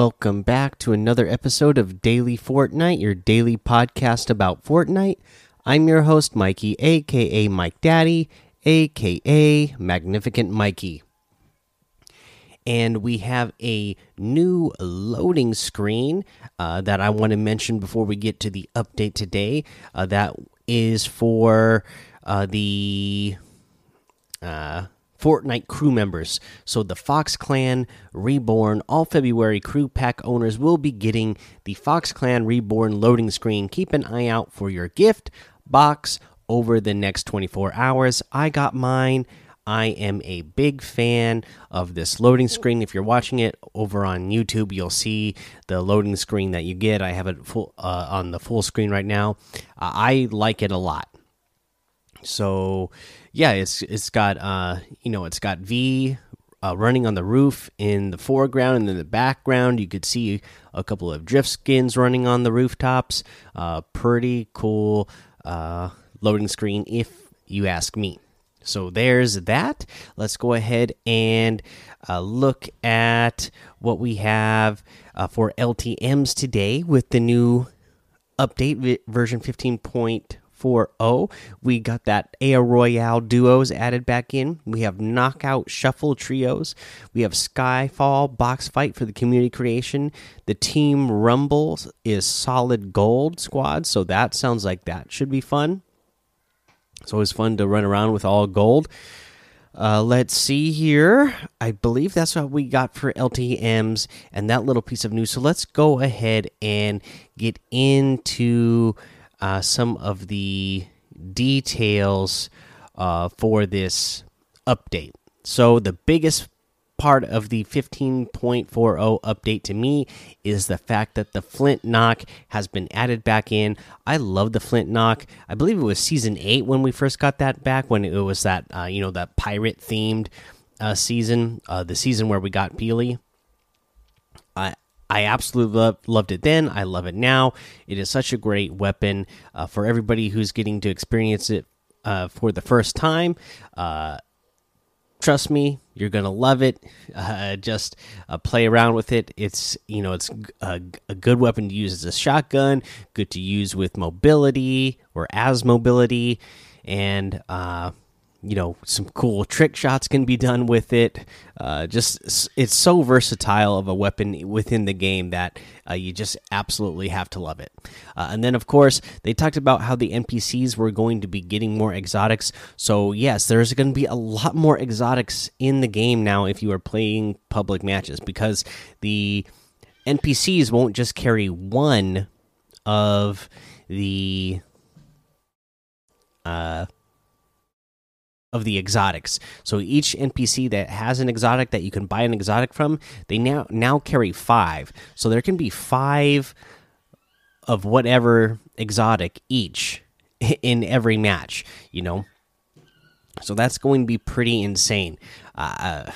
Welcome back to another episode of Daily Fortnite, your daily podcast about Fortnite. I'm your host, Mikey, aka Mike Daddy, aka Magnificent Mikey. And we have a new loading screen uh, that I want to mention before we get to the update today. Uh, that is for uh, the uh, Fortnite crew members. So the Fox Clan Reborn All February crew pack owners will be getting the Fox Clan Reborn loading screen. Keep an eye out for your gift box over the next 24 hours. I got mine. I am a big fan of this loading screen. If you're watching it over on YouTube, you'll see the loading screen that you get. I have it full uh, on the full screen right now. Uh, I like it a lot. So, yeah, it's it's got uh, you know, it's got V uh, running on the roof in the foreground and in the background. You could see a couple of drift skins running on the rooftops. Uh, pretty cool uh, loading screen, if you ask me. So there's that. Let's go ahead and uh, look at what we have uh, for LTMs today with the new update version 15.40. We got that Air Royale duos added back in. We have knockout shuffle trios. We have Skyfall box fight for the community creation. The Team Rumble is solid gold squad, so that sounds like that should be fun. It's always fun to run around with all gold. Uh, let's see here. I believe that's what we got for LTMs and that little piece of news. So let's go ahead and get into uh, some of the details uh, for this update. So the biggest part of the 15.40 update to me is the fact that the flint knock has been added back in. I love the flint knock. I believe it was season 8 when we first got that back when it was that uh, you know that pirate themed uh, season, uh, the season where we got Peely. I absolutely love, loved it then. I love it now. It is such a great weapon uh, for everybody who's getting to experience it uh, for the first time. Uh, trust me you're gonna love it uh, just uh, play around with it it's you know it's a, a, good weapon to use as a shotgun good to use with mobility or as mobility and uh, you know some cool trick shots can be done with it. Uh, just it's so versatile of a weapon within the game that uh, you just absolutely have to love it. Uh, and then of course they talked about how the npcs were going to be getting more exotics. So yes there's going to be a lot more exotics in the game now if you are playing public matches because the npcs won't just carry one of the uh of the exotics. So each NPC that has an exotic that you can buy an exotic from, they now now carry 5. So there can be 5 of whatever exotic each in every match, you know. So that's going to be pretty insane. Uh,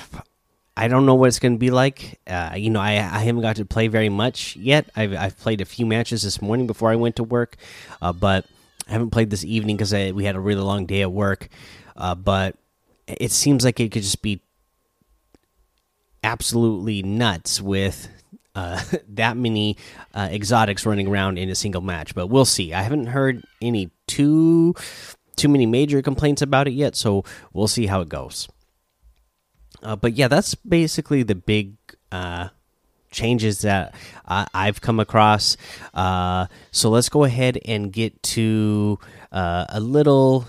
I don't know what it's going to be like. Uh, you know, I, I haven't got to play very much yet. I've, I've played a few matches this morning before I went to work, uh, but I haven't played this evening because we had a really long day at work. Uh, but it seems like it could just be absolutely nuts with uh, that many uh, exotics running around in a single match. But we'll see. I haven't heard any too too many major complaints about it yet, so we'll see how it goes. Uh, but yeah, that's basically the big uh, changes that I've come across. Uh, so let's go ahead and get to uh, a little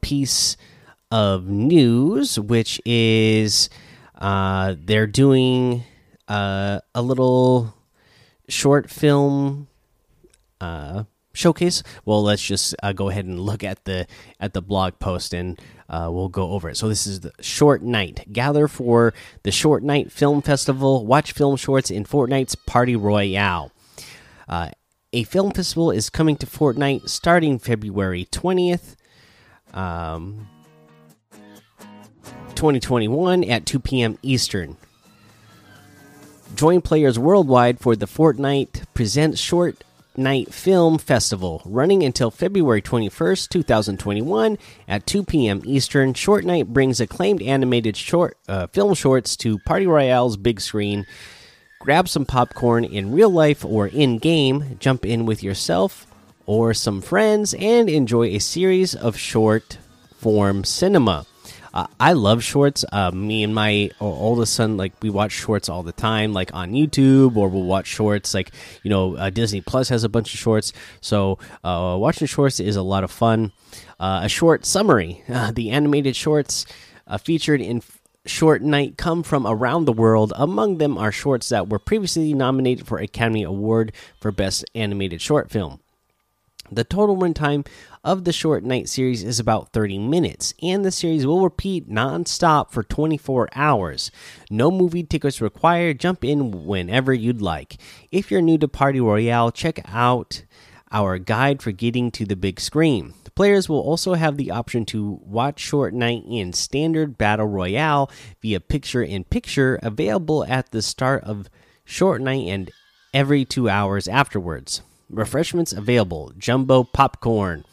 piece of news, which is uh, they're doing uh, a little short film uh, showcase. Well, let's just uh, go ahead and look at the at the blog post, and uh, we'll go over it. So this is the short night. Gather for the short night film festival. Watch film shorts in Fortnite's Party Royale. Uh, a film festival is coming to Fortnite starting February twentieth. Um, 2021 at 2 p.m. Eastern. Join players worldwide for the Fortnite Presents Short Night Film Festival, running until February 21st, 2021 at 2 p.m. Eastern. Short Night brings acclaimed animated short uh, film shorts to Party Royale's big screen. grab some popcorn in real life or in game, jump in with yourself or some friends, and enjoy a series of short form cinema. Uh, I love shorts. Uh, me and my oldest son, like we watch shorts all the time, like on YouTube, or we'll watch shorts. Like you know, uh, Disney Plus has a bunch of shorts, so uh, watching shorts is a lot of fun. Uh, a short summary: uh, the animated shorts featured in Short Night come from around the world. Among them are shorts that were previously nominated for Academy Award for Best Animated Short Film. The total runtime of the Short Night series is about 30 minutes, and the series will repeat non stop for 24 hours. No movie tickets required. Jump in whenever you'd like. If you're new to Party Royale, check out our guide for getting to the big screen. The players will also have the option to watch Short Night in Standard Battle Royale via picture in picture, available at the start of Short Night and every two hours afterwards. Refreshments available jumbo popcorn.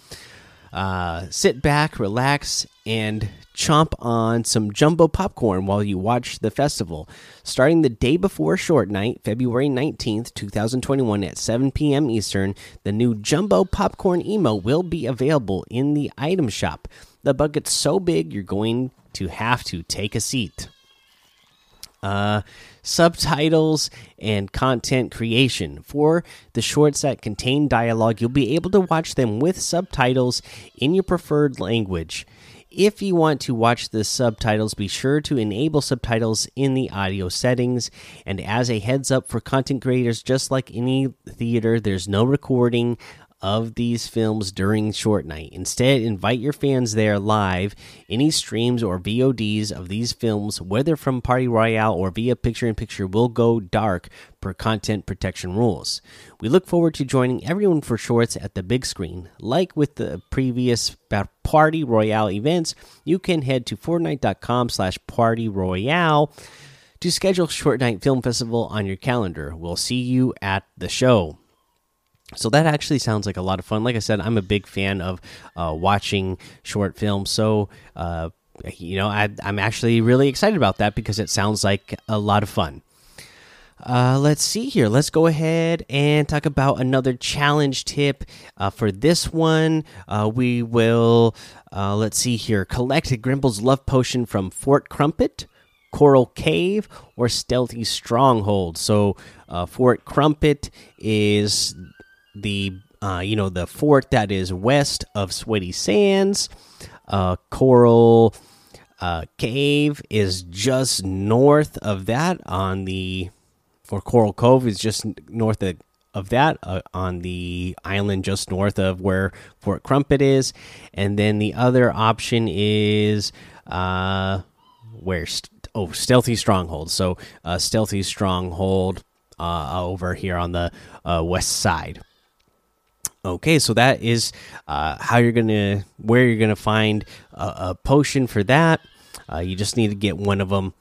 Uh, sit back, relax, and chomp on some jumbo popcorn while you watch the festival. Starting the day before Short Night, February 19th, 2021, at 7 p.m. Eastern, the new jumbo popcorn emo will be available in the item shop. The bucket's so big, you're going to have to take a seat. Uh, subtitles, and content creation. For the shorts that contain dialogue, you'll be able to watch them with subtitles in your preferred language. If you want to watch the subtitles, be sure to enable subtitles in the audio settings. And as a heads up for content creators, just like any theater, there's no recording of these films during short night. Instead, invite your fans there live. Any streams or VODs of these films, whether from Party Royale or via picture in picture, will go dark per content protection rules. We look forward to joining everyone for shorts at the big screen. Like with the previous Party Royale events, you can head to Fortnite.com slash Party Royale to schedule Short Night Film Festival on your calendar. We'll see you at the show. So that actually sounds like a lot of fun. Like I said, I'm a big fan of uh, watching short films. So, uh, you know, I, am actually really excited about that because it sounds like a lot of fun. Uh, let's see here. Let's go ahead and talk about another challenge tip. Uh, for this one, uh, we will, uh, let's see here, collect Grimble's Love Potion from Fort Crumpet. Coral Cave or Stealthy Stronghold. So, Fort Crumpet is the uh, you know the fort that is west of Sweaty Sands. Uh, Coral uh, Cave is just north of that on the, or Coral Cove is just north of, of that uh, on the island just north of where Fort Crumpet is, and then the other option is uh, where oh Stealthy Stronghold. So uh, Stealthy Stronghold uh, over here on the uh, west side. Okay, so that is uh, how you're gonna where you're gonna find a, a potion for that. Uh, you just need to get one of them.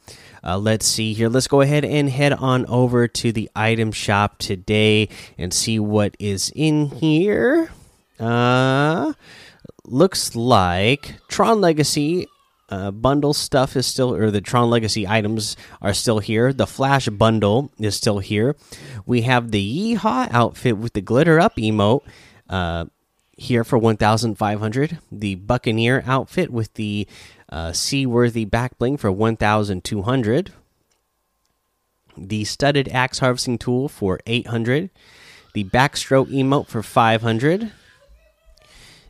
Uh, let's see here. Let's go ahead and head on over to the item shop today and see what is in here. Uh, looks like Tron Legacy uh, bundle stuff is still, or the Tron Legacy items are still here. The Flash bundle is still here. We have the Yeehaw outfit with the glitter up emote uh, here for 1500 the buccaneer outfit with the uh, seaworthy back bling for 1200 the studded axe harvesting tool for 800 the backstroke emote for 500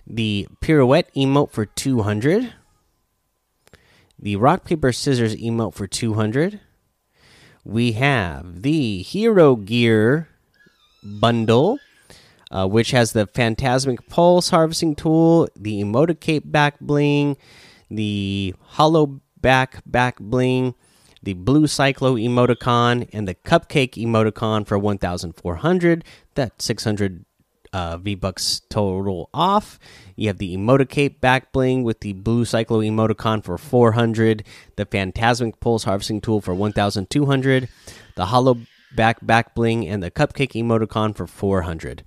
the pirouette emote for 200 the rock paper scissors emote for 200 we have the hero gear bundle uh, which has the Phantasmic Pulse harvesting tool, the Emoticape back bling, the Hollow back back bling, the Blue Cyclo emoticon, and the Cupcake emoticon for 1,400. That 600 uh, V Bucks total off. You have the Emoticape back bling with the Blue Cyclo emoticon for 400, the Phantasmic Pulse harvesting tool for 1,200, the Hollow back back bling, and the Cupcake emoticon for 400.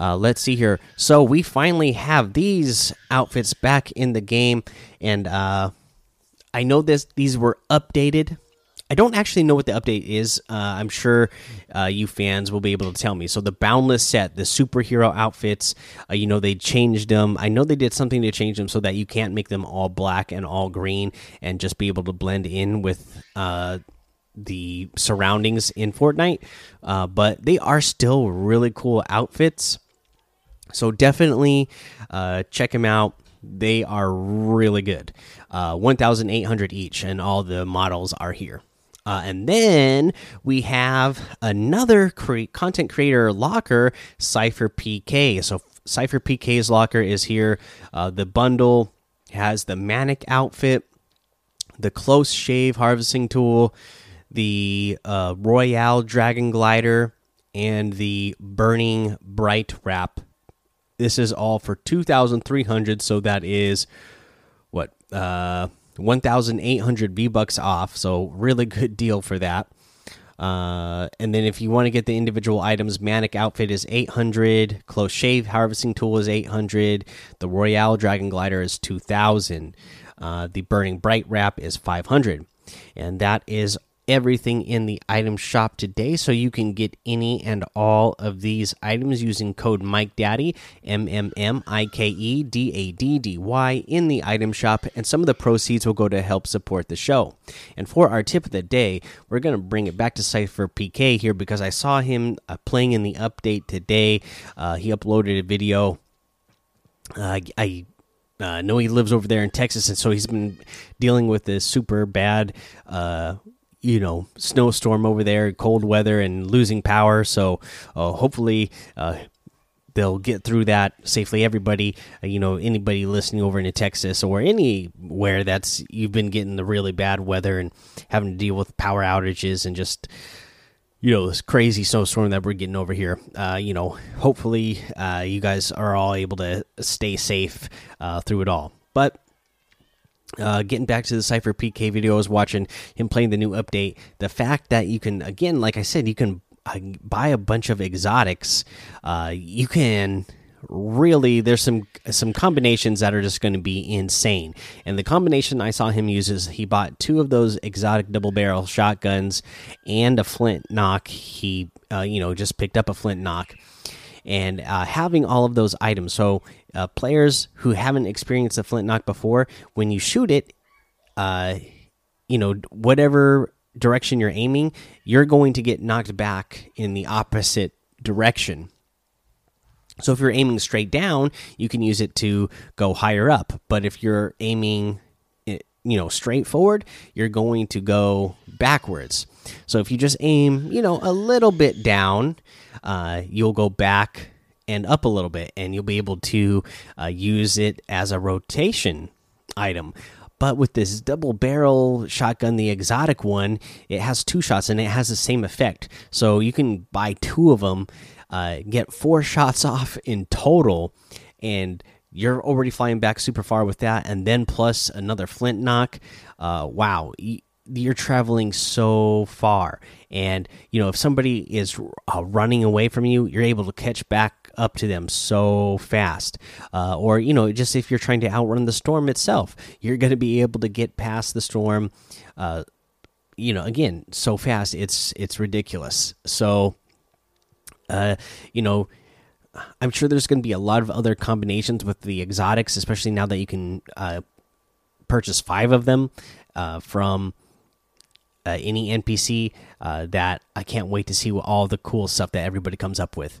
Uh, let's see here. So we finally have these outfits back in the game, and uh, I know this these were updated I don't actually know what the update is. Uh, I'm sure uh, you fans will be able to tell me. So the boundless set, the superhero outfits, uh, you know they changed them. I know they did something to change them so that you can't make them all black and all green and just be able to blend in with uh, the surroundings in Fortnite. Uh, but they are still really cool outfits. So definitely uh, check them out. They are really good. 1,800 each, and all the models are here. Uh, and then we have another cre content creator locker, Cypher PK. So Cypher PK's locker is here. Uh, the bundle has the Manic outfit, the Close Shave harvesting tool, the uh, Royale Dragon Glider, and the Burning Bright Wrap. This is all for 2,300. So that is what? Uh, 1,800 V bucks off. So really good deal for that. Uh, and then if you want to get the individual items, Manic outfit is 800, Close Shave harvesting tool is 800, the Royale Dragon Glider is 2,000, uh, the Burning Bright Wrap is 500, and that is everything in the item shop today so you can get any and all of these items using code Mike Daddy M M M I K E D A D D Y in the item shop and some of the proceeds will go to help support the show. And for our tip of the day, we're going to bring it back to Cypher PK here because I saw him uh, playing in the update today. Uh, he uploaded a video. Uh, I uh, know he lives over there in Texas, and so he's been dealing with this super bad uh, you know snowstorm over there, cold weather, and losing power. So uh, hopefully. Uh, they'll get through that safely. Everybody, uh, you know, anybody listening over into Texas or anywhere that's you've been getting the really bad weather and having to deal with power outages and just you know this crazy snowstorm that we're getting over here. Uh, you know, hopefully uh, you guys are all able to stay safe uh, through it all. But uh, getting back to the Cypher PK video, I was watching him playing the new update. The fact that you can, again, like I said, you can uh, buy a bunch of exotics. Uh, you can really there's some some combinations that are just going to be insane and the combination i saw him use is he bought two of those exotic double barrel shotguns and a flint knock he uh, you know just picked up a flint knock and uh, having all of those items. So uh, players who haven't experienced a flint knock before, when you shoot it, uh, you know whatever direction you're aiming, you're going to get knocked back in the opposite direction. So if you're aiming straight down, you can use it to go higher up. But if you're aiming, you know, straight forward, you're going to go backwards. So if you just aim, you know, a little bit down, uh, you'll go back and up a little bit, and you'll be able to uh, use it as a rotation item. But with this double barrel shotgun, the exotic one, it has two shots and it has the same effect. So you can buy two of them, uh, get four shots off in total, and you're already flying back super far with that. And then plus another flint knock. Uh, wow you're traveling so far and you know if somebody is uh, running away from you you're able to catch back up to them so fast uh, or you know just if you're trying to outrun the storm itself you're going to be able to get past the storm uh, you know again so fast it's it's ridiculous so uh, you know i'm sure there's going to be a lot of other combinations with the exotics especially now that you can uh, purchase five of them uh, from uh, any NPC uh, that I can't wait to see all the cool stuff that everybody comes up with.